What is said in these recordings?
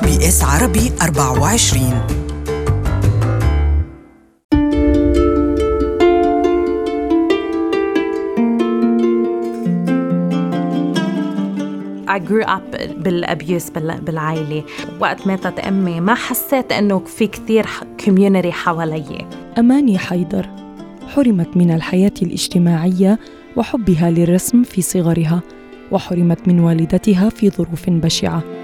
إس بي إس عربي 24 I grew up بال abuse بالعائلة. وقت ماتت أمي ما حسيت إنه في كثير community حوالي. أماني حيدر حرمت من الحياة الاجتماعية وحبها للرسم في صغرها وحرمت من والدتها في ظروف بشعة.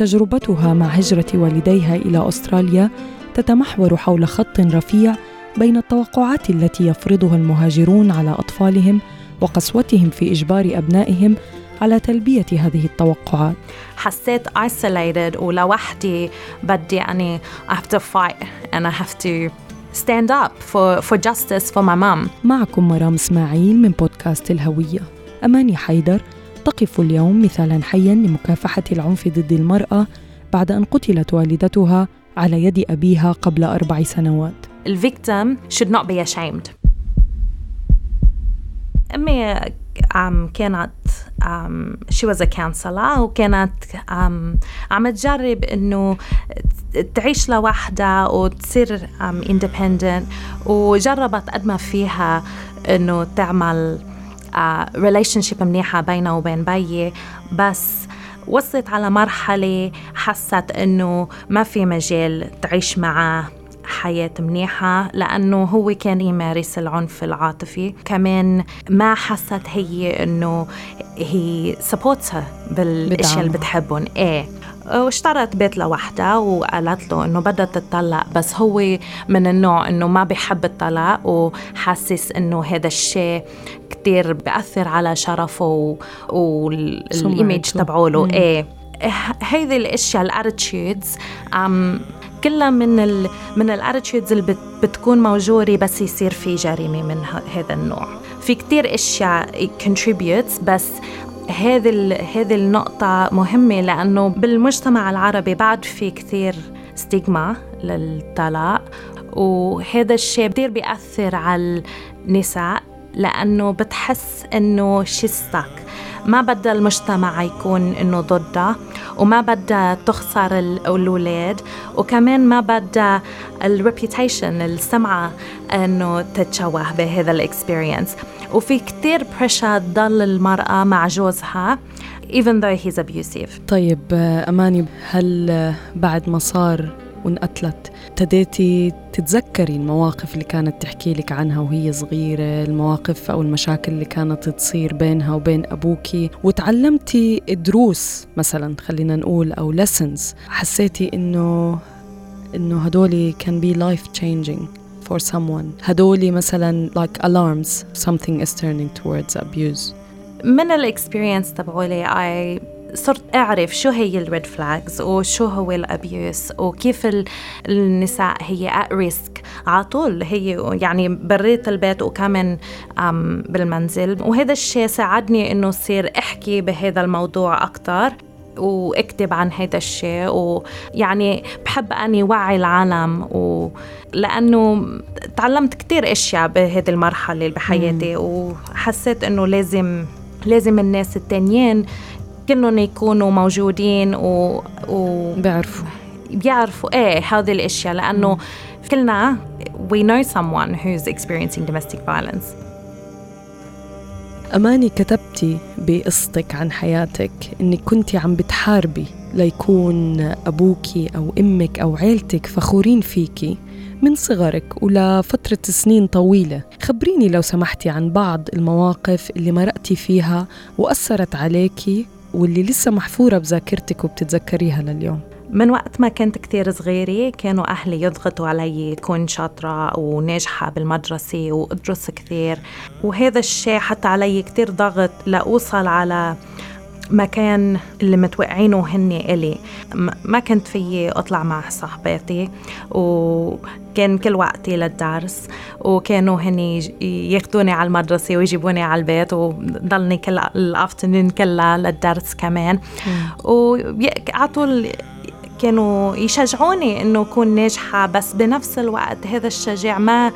تجربتها مع هجرة والديها إلى أستراليا تتمحور حول خط رفيع بين التوقعات التي يفرضها المهاجرون على أطفالهم وقسوتهم في إجبار أبنائهم على تلبية هذه التوقعات. حسيت isolated ولوحدي بدي اني I have to fight and I have to stand up for, for justice for my mom معكم مرام إسماعيل من بودكاست الهوية. أماني حيدر تقف اليوم مثالا حيا لمكافحة العنف ضد المرأة بعد أن قتلت والدتها على يد أبيها قبل أربع سنوات. الفيكتيم should not be ashamed. أمي um, كانت um, she was a counselor وكانت um, عم تجرب إنه تعيش لوحدها وتصير um, independent وجربت قد ما فيها إنه تعمل uh, relationship منيحة بينها وبين بيي بس وصلت على مرحلة حست إنه ما في مجال تعيش معه حياة منيحة لأنه هو كان يمارس العنف العاطفي. كمان ما حست هي أنه هي سبورتها بالأشياء اللي بتحبهم. إيه. واشترت بيت لوحدها وقالت له إنه بدها تطلق بس هو من النوع إنه ما بيحب الطلاق وحاسس إنه هذا الشيء كتير بأثر على شرفه وال image تبعوله إيه. هيدي الأشياء ال attitudes كلها من ال من ال attitudes اللي بتكون موجوده بس يصير في جريمة من هذا النوع. في كتير أشياء contributes بس هذه هذه النقطة مهمة لأنه بالمجتمع العربي بعد في كثير ستيغما للطلاق وهذا الشيء كثير بيأثر على النساء لأنه بتحس إنه شي ستك ما بدها المجتمع يكون إنه ضدها وما بدها تخسر الاولاد وكمان ما بدها ال reputation السمعة إنه تتشوه بهذا ال experience وفي كتير pressure تضل المرأة مع جوزها even though he's abusive. طيب أماني هل بعد ما صار وانقتلت ابتديتي تتذكري المواقف اللي كانت تحكي لك عنها وهي صغيرة المواقف أو المشاكل اللي كانت تصير بينها وبين أبوكي وتعلمتي دروس مثلا خلينا نقول أو lessons. حسيتي إنه إنه هدولي can be life changing for someone. هدولي مثلا like alarms. something is turning towards abuse. من ال experience تبعولي؟ I صرت أعرف شو هي ال red flags وشو هو ال abuse وكيف النساء هي at risk على طول هي يعني بريت البيت وكمان بالمنزل. وهذا الشيء ساعدني إنه صير أحكي بهذا الموضوع أكثر وأكتب عن هذا الشيء. ويعني بحب أني وعي العالم و لأنه تعلمت كثير أشياء بهذه المرحلة بحياتي. وحسيت إنه لازم لازم الناس التانيين كلهم يكونوا موجودين و, و بيعرفوا. بيعرفوا. إيه هذه الأشياء. لأنه كلنا we know someone who's experiencing domestic violence. أماني كتبتي بقصتك عن حياتك إنك كنتي عم بتحاربي ليكون أبوكي أو أمك أو عيلتك فخورين فيكي من صغرك ولفترة سنين طويلة. خبريني لو سمحتي عن بعض المواقف اللي مرقتي فيها وأثرت عليكي واللي لسه محفورة بذاكرتك وبتتذكريها لليوم. من وقت ما كنت كتير صغيرة كانوا أهلي يضغطوا علي كون شاطرة وناجحة بالمدرسة وأدرس كثير وهذا الشيء حتى علي كتير ضغط لأوصل على مكان اللي متوقعينه هن إلي. ما كنت فيي أطلع مع صاحباتي. وكان كل وقتي للدرس وكانوا هن ياخذوني على المدرسة ويجيبوني على البيت وضلني كل الأفترنون كلها للدرس كمان. وعلى طول كانوا يشجعوني إنه أكون ناجحة بس بنفس الوقت هذا الشجاع ما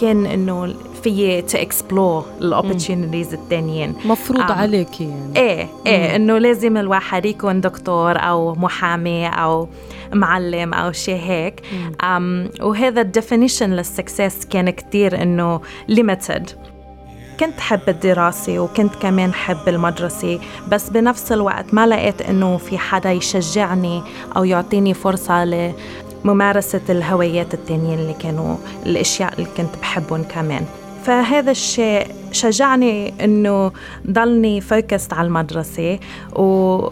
كان إنه فيي to explore ال opportunities التانيين. مفروض آم. عليكي يعني. إيه إيه إنه لازم الواحد يكون دكتور أو محامي أو معلم أو شيء هيك. um, وهذا ال definition لل success كان كتير إنه limited كنت حب الدراسة وكنت كمان حب المدرسة بس بنفس الوقت ما لقيت إنه في حدا يشجعني أو يعطيني فرصة لممارسة الهوايات التانيين اللي كانوا الأشياء اللي كنت بحبهم كمان. فهذا الشيء شجعني إنه ضلني فوكست على المدرسة و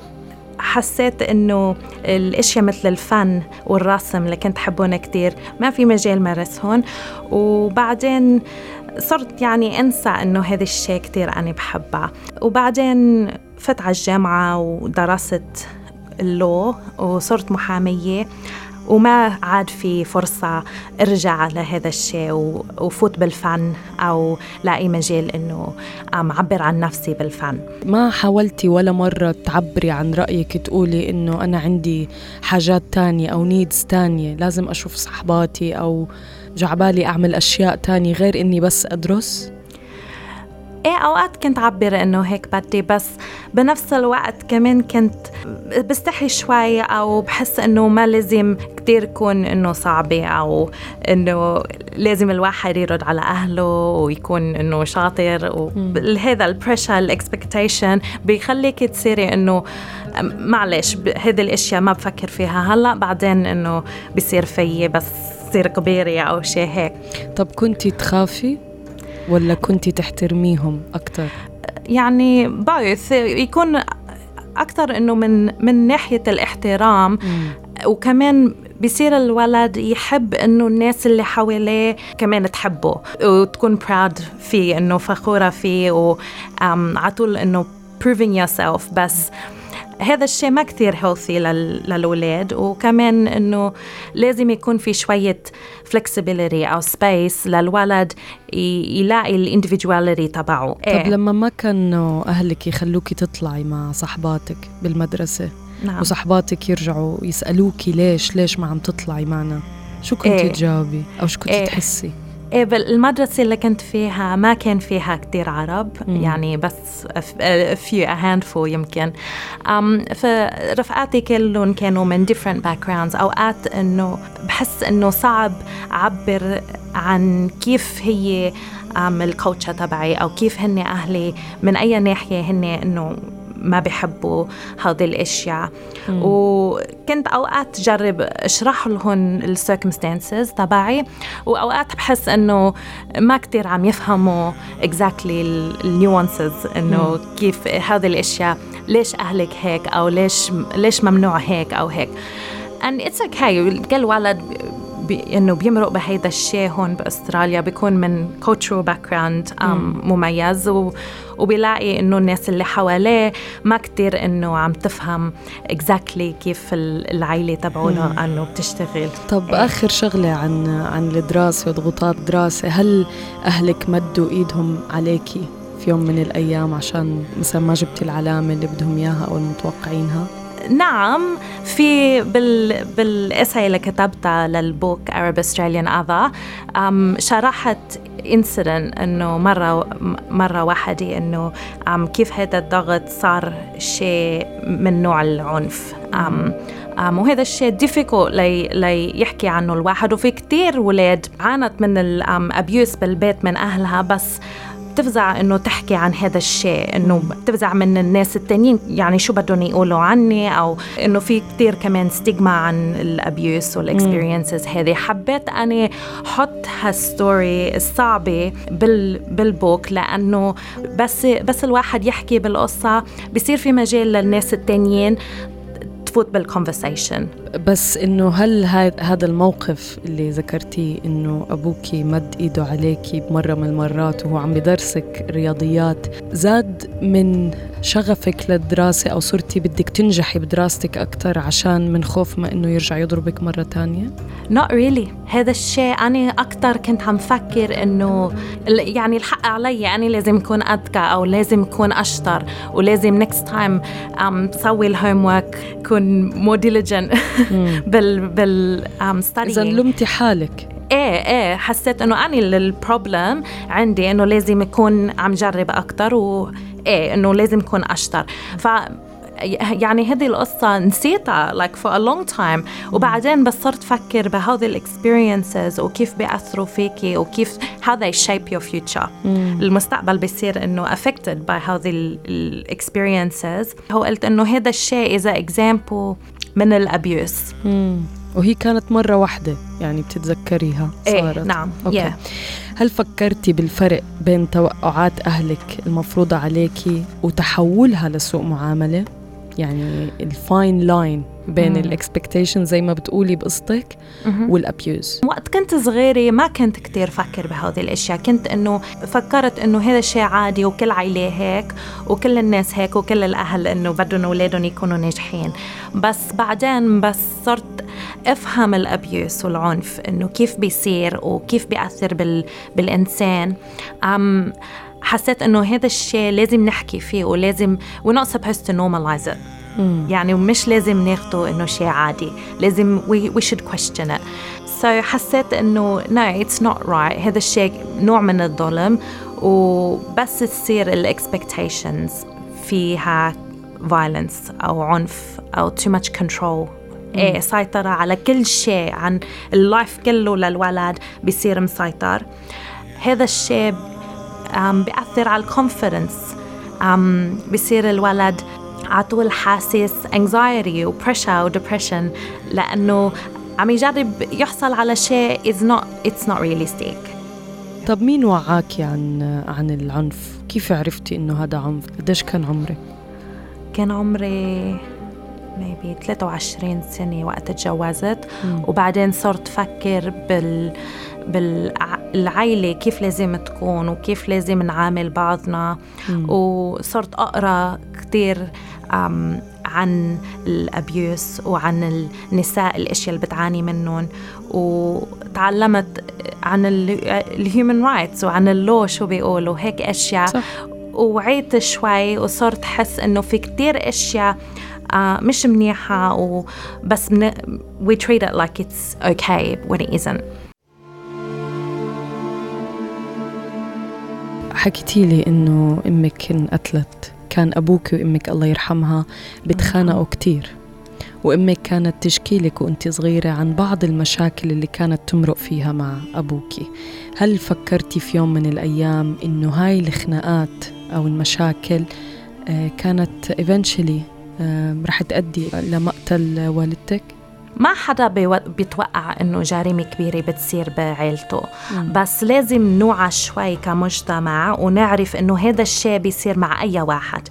حسيت إنه الأشياء مثل الفن والرسم اللي كنت حبهم كتير ما في مجال مارسهم. وبعدين صرت يعني أنسى إنه هذا الشيء كتير أنا بحبها وبعدين فت على الجامعة ودرست ال law وصرت محامية. وما عاد في فرصة ارجع لهذا الشيء وفوت بالفن أو لاقي مجال إنه عم عبر عن نفسي بالفن. ما حاولتي ولا مرة تعبري عن رأيك تقولي إنه أنا عندي حاجات تانية أو needs تانية لازم أشوف صحباتي أو جعبالي أعمل أشياء تانية غير إني بس أدرس؟ إيه أوقات كنت عبر إنه هيك بدي بس بنفس الوقت كمان كنت بستحي شوي أو بحس إنه ما لازم كتير يكون إنه صعبة أو إنه لازم الواحد يرد على أهله ويكون إنه شاطر وهذا ال pressure ال expectation بيخليك تصيري إنه معلش هذه الأشياء ما بفكر فيها. هلأ بعدين إنه بصير فيي بس صير كبيرة أو شيء هيك. طب كنتي تخافي؟ ولا كنتي تحترميهم أكتر؟ يعني بايث يكون أكثر إنه من من ناحية الاحترام. وكمان بصير الولد يحب إنه الناس اللي حواليه كمان تحبه. وتكون براود فيه إنه فخورة فيه وعلى طول إنه proving yourself. بس هذا الشيء ما healthy لل- للأولاد وكمان إنه لازم يكون في شوية flexibility أو space للولد يلاقي ال individuality تبعه طب لما ما كانوا أهلك يخلوكي تطلعي مع صحباتك بالمدرسة نعم. وصحباتك يرجعوا يسألوكي ليش ليش ما عم تطلعي معنا شو كنتي إيه. تجاوبي أو شو كنتي إيه. تحسي إيه بالمدرسة اللي كنت فيها ما كان فيها كتير عرب مم. يعني بس a few a handful يمكن. um, فرفقاتي كلهم كانوا من different backgrounds. أوقات إنه بحس إنه صعب أعبر عن كيف هي um, ال culture تبعي أو كيف هن أهلي. من أي ناحية هن إنه ما بيحبوا هذه الأشياء. وكنت أوقات جرب أشرح لهم ال circumstances تبعي وأوقات بحس إنه ما كتير عم يفهموا exactly ال nuances إنه كيف هذه الأشياء ليش أهلك هيك أو ليش ليش ممنوع هيك أو هيك. And it's okay كل ولد بي إنه بيمرق بهيدا الشيء هون بأستراليا بيكون من cultural background um, مميز و وبيلاقي إنه الناس اللي حواليه ما كتير إنه عم تفهم exactly كيف ال- العيلة تبعونه إنه بتشتغل طب إيه. آخر شغلة عن عن الدراسة وضغوطات الدراسة هل أهلك مدوا إيدهم عليكي في يوم من الأيام عشان مثلا ما جبتي العلامة اللي بدهم إياها أو المتوقعينها؟ نعم في بال اللي كتبتها للبوك Arab Australian Other شرحت انسيدنت إنه مرة مرة واحدة إنه كيف هذا الضغط صار شيء من نوع العنف. um, وهذا الشيء difficult لي, لي يحكي عنه الواحد. وفي كتير ولاد عانت من الابيوس بالبيت من أهلها بس بتفزع إنه تحكي عن هذا الشيء إنه بتفزع من الناس التانيين يعني شو بدهم يقولوا عني؟ أو إنه في كتير كمان stigma عن ال abuse وال experiences هذه. حبيت أني حط هال story الصعبة بال بال book لأنه بس بس الواحد يحكي بالقصة بصير في مجال للناس التانيين. تفوت بال conversation بس إنه هل هذا الموقف اللي ذكرتيه إنه أبوكي مد إيده عليكي بمرة من المرات وهو عم بدرسك رياضيات زاد من شغفك للدراسة أو صرتي بدك تنجحي بدراستك أكتر عشان من خوف ما إنه يرجع يضربك مرة تانية؟ not really. هذا الشيء أنا أكتر كنت عم فكر إنه يعني الحق علي أنا لازم أكون أذكى أو لازم أكون أشطر ولازم next time um, سوي ال homework كون more diligent بال بال um, studying. إذا لمتي حالك. إيه إيه. حسيت إنه اني ال problem عندي إنه لازم يكون عم جرب أكثر وايه إنه لازم يكون أشطر. ف يعني هذه القصة نسيتها like for a long time. وبعدين بس صرت فكر بهذه ال experiences وكيف بيأثروا فيكي وكيف how they shape your future. مم. المستقبل بيصير إنه affected by هذه ال experiences هو قلت إنه هذا الشيء إذا example من ال abuse. وهي كانت مرة واحدة يعني بتتذكريها إيه، صارت. إيه نعم. okay. Yeah. هل فكرتي بالفرق بين توقعات أهلك المفروضة عليكي وتحولها لسوء معاملة؟ يعني ال fine line بين ال expectation زي ما بتقولي بقصتك وال abuse وقت كنت صغيرة ما كنت كتير فكر بهذه الأشياء. كنت إنه فكرت إنه هذا الشيء عادي وكل عائله هيك وكل الناس هيك وكل الأهل إنه بدهم أولادهم يكونوا ناجحين. بس بعدين بس صرت أفهم ال abuse والعنف إنه كيف بيصير وكيف بيأثر بال بالإنسان. أم حسيت إنه هذا الشيء لازم نحكي فيه ولازم we're not supposed to normalize it. يعني مش لازم ناخده إنه شيء عادي. لازم we, we should question it. So حسيت إنه no it's not right. هذا الشيء نوع من الظلم. وبس تصير ال expectations فيها violence أو عنف أو too much control. إيه سيطرة على كل شيء عن ال life كله للولد بيصير مسيطر. هذا الشيء بيأثر على ال confidence بصير الولد على طول حاسس anxiety و pressure و depression لأنه عم يجرب يحصل على شيء is not it's not realistic طب مين وعاكي عن عن العنف؟ كيف عرفتي إنه هذا عنف؟ قديش كان عمرك؟ كان عمري maybe 23 سنة وقت تجوزت وبعدين صرت فكر بال بالعائلة كيف لازم تكون وكيف لازم نعامل بعضنا مم. وصرت أقرأ كتير عن الأبيوس وعن النساء الأشياء اللي بتعاني منهم. وتعلمت عن ال human rights وعن ال law شو بيقولوا هيك أشياء. صح. وعيت شوي وصرت حس إنه في كتير أشياء uh, مش منيحة وبس من, we treat it like it's okay when it isn't. حكيتي لي إنه أمك انقتلت. كان أبوك وأمك الله يرحمها بتخانقوا كتير. وأمك كانت تشكي لك وأنت صغيرة عن بعض المشاكل اللي كانت تمرق فيها مع ابوكي هل فكرتي في يوم من الأيام إنه هاي الخناقات أو المشاكل آه، كانت eventually آه، رح تؤدي لمقتل والدتك؟ ما حدا بيتوقع إنه جريمة كبيرة بتصير بعيلته مم. بس لازم نوعى شوي كمجتمع ونعرف إنه هذا الشيء بيصير مع أي واحد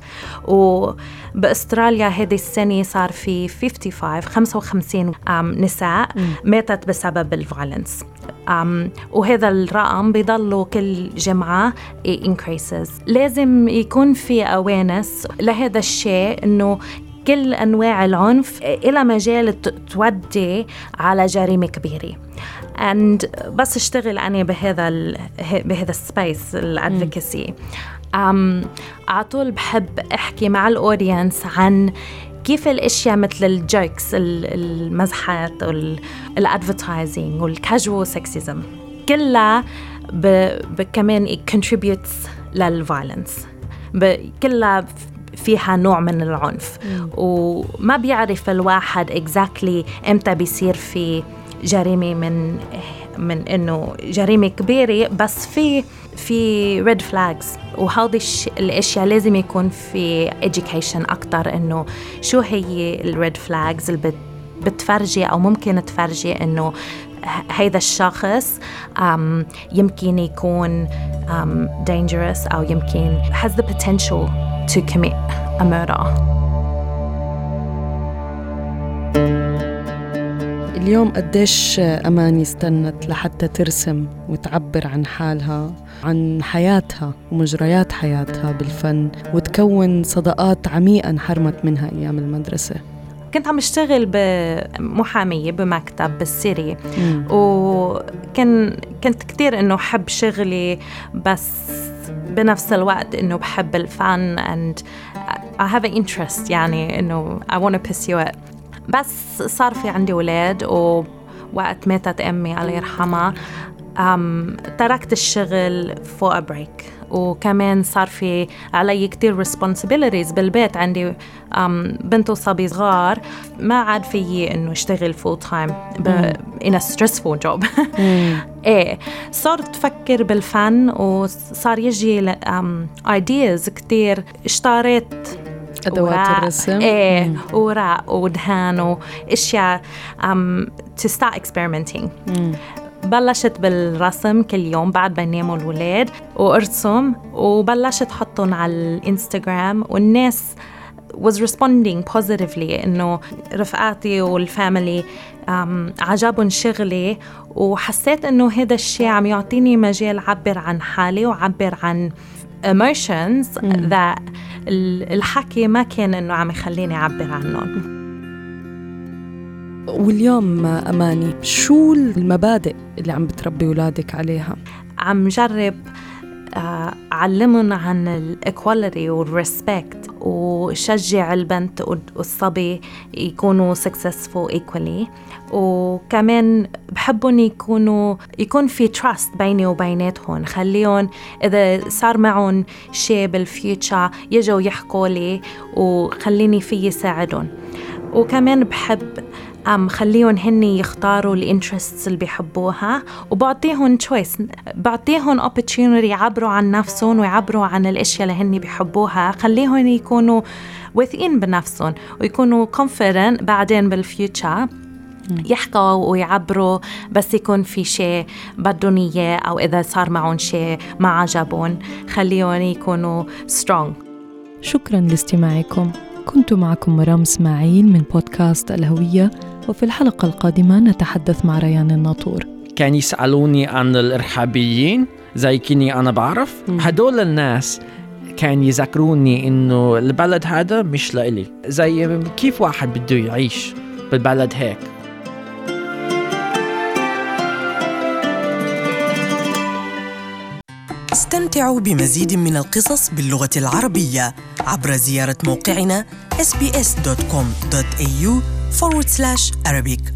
وباستراليا هذه السنة صار في 55 55 نساء. ماتت بسبب الفايلنس وهذا الرقم بيضلوا كل جمعة increases لازم يكون في awareness لهذا الشيء إنه كل أنواع العنف إلى مجال تودي على جريمة كبيرة. And بس اشتغل أنا بهذا بهذا ال space ال advocacy على طول بحب أحكي مع ال audience عن كيف الأشياء مثل ال jokes المزحات وال advertising وال casual sexism كلها كمان contributes لل violence كلها فيها نوع من العنف مم. وما بيعرف الواحد exactly إمتى بيصير في جريمة من من إنه جريمة كبيرة بس في في red flags وهذه الأشياء لازم يكون في education أكثر إنه شو هي ال red flags اللي بتفرجي أو ممكن تفرجي إنه هذا الشخص um, يمكن يكون um, dangerous أو يمكن has the potential to commit a murder. اليوم قديش أماني استنت لحتى ترسم وتعبر عن حالها عن حياتها ومجريات حياتها بالفن وتكون صداقات عميقة انحرمت منها أيام المدرسة. كنت عم اشتغل بمحامية بمكتب بالسيري. وكان كنت كتير إنه حب شغلي بس بنفس الوقت إنه بحب الفن and I have an interest يعني إنه I want to pursue it. بس صار في عندي أولاد و وقت ماتت أمي الله يرحمها um, تركت الشغل for a break وكمان صار في علي كتير responsibilities بالبيت عندي um, بنت وصبي صغار. ما عاد فيي إنه أشتغل full time in a stressful job. إيه صرت أفكر بالفن وصار يجي um, ideas كتير. اشتريت أدوات. الرسم. إيه وراق ودهان وأشياء to start experimenting. بلشت بالرسم كل يوم بعد ما يناموا الولاد وأرسم وبلشت أحطهم على الإنستغرام والناس was responding positively إنه رفقاتي والفاميلي um, عجبهم شغلي وحسيت إنه هذا الشيء عم يعطيني مجال أعبر عن حالي وعبر عن emotions that ال- الحكي ما كان إنه عم يخليني أعبر عنهم. واليوم أماني شو المبادئ اللي عم بتربي أولادك عليها؟ عم جرب آه، أعلمهم عن ال equality وال respect وشجع البنت والصبي يكونوا successful equally. وكمان بحبهم يكونوا يكون في trust بيني وبيناتهم. خليهم إذا صار معهم شيء بال future يجوا يحكوا لي وخليني في ساعدهم وكمان بحب أم خليهم هن يختاروا ال interests اللي بيحبوها وبعطيهم choice بعطيهم opportunity يعبروا عن نفسهم ويعبروا عن الأشياء اللي هن بيحبوها. خليهم يكونوا واثقين بنفسهم ويكونوا confident بعدين بال future يحكوا ويعبروا بس يكون في شيء بدهم إياه أو إذا صار معهم شيء ما عجبهم. خليهم يكونوا strong. شكرا لاستماعكم. كنت معكم مرام إسماعيل من بودكاست الهوية وفي الحلقة القادمة نتحدث مع ريان الناطور. كان يسألوني عن الإرهابيين زي كني أنا بعرف. هدول الناس كان يذكروني إنه البلد هذا مش لإلي. زي كيف واحد بده يعيش بالبلد هيك؟ استمتعوا بمزيد من القصص باللغة العربية عبر زيارة موقعنا sbs.com.au forward slash Arabic.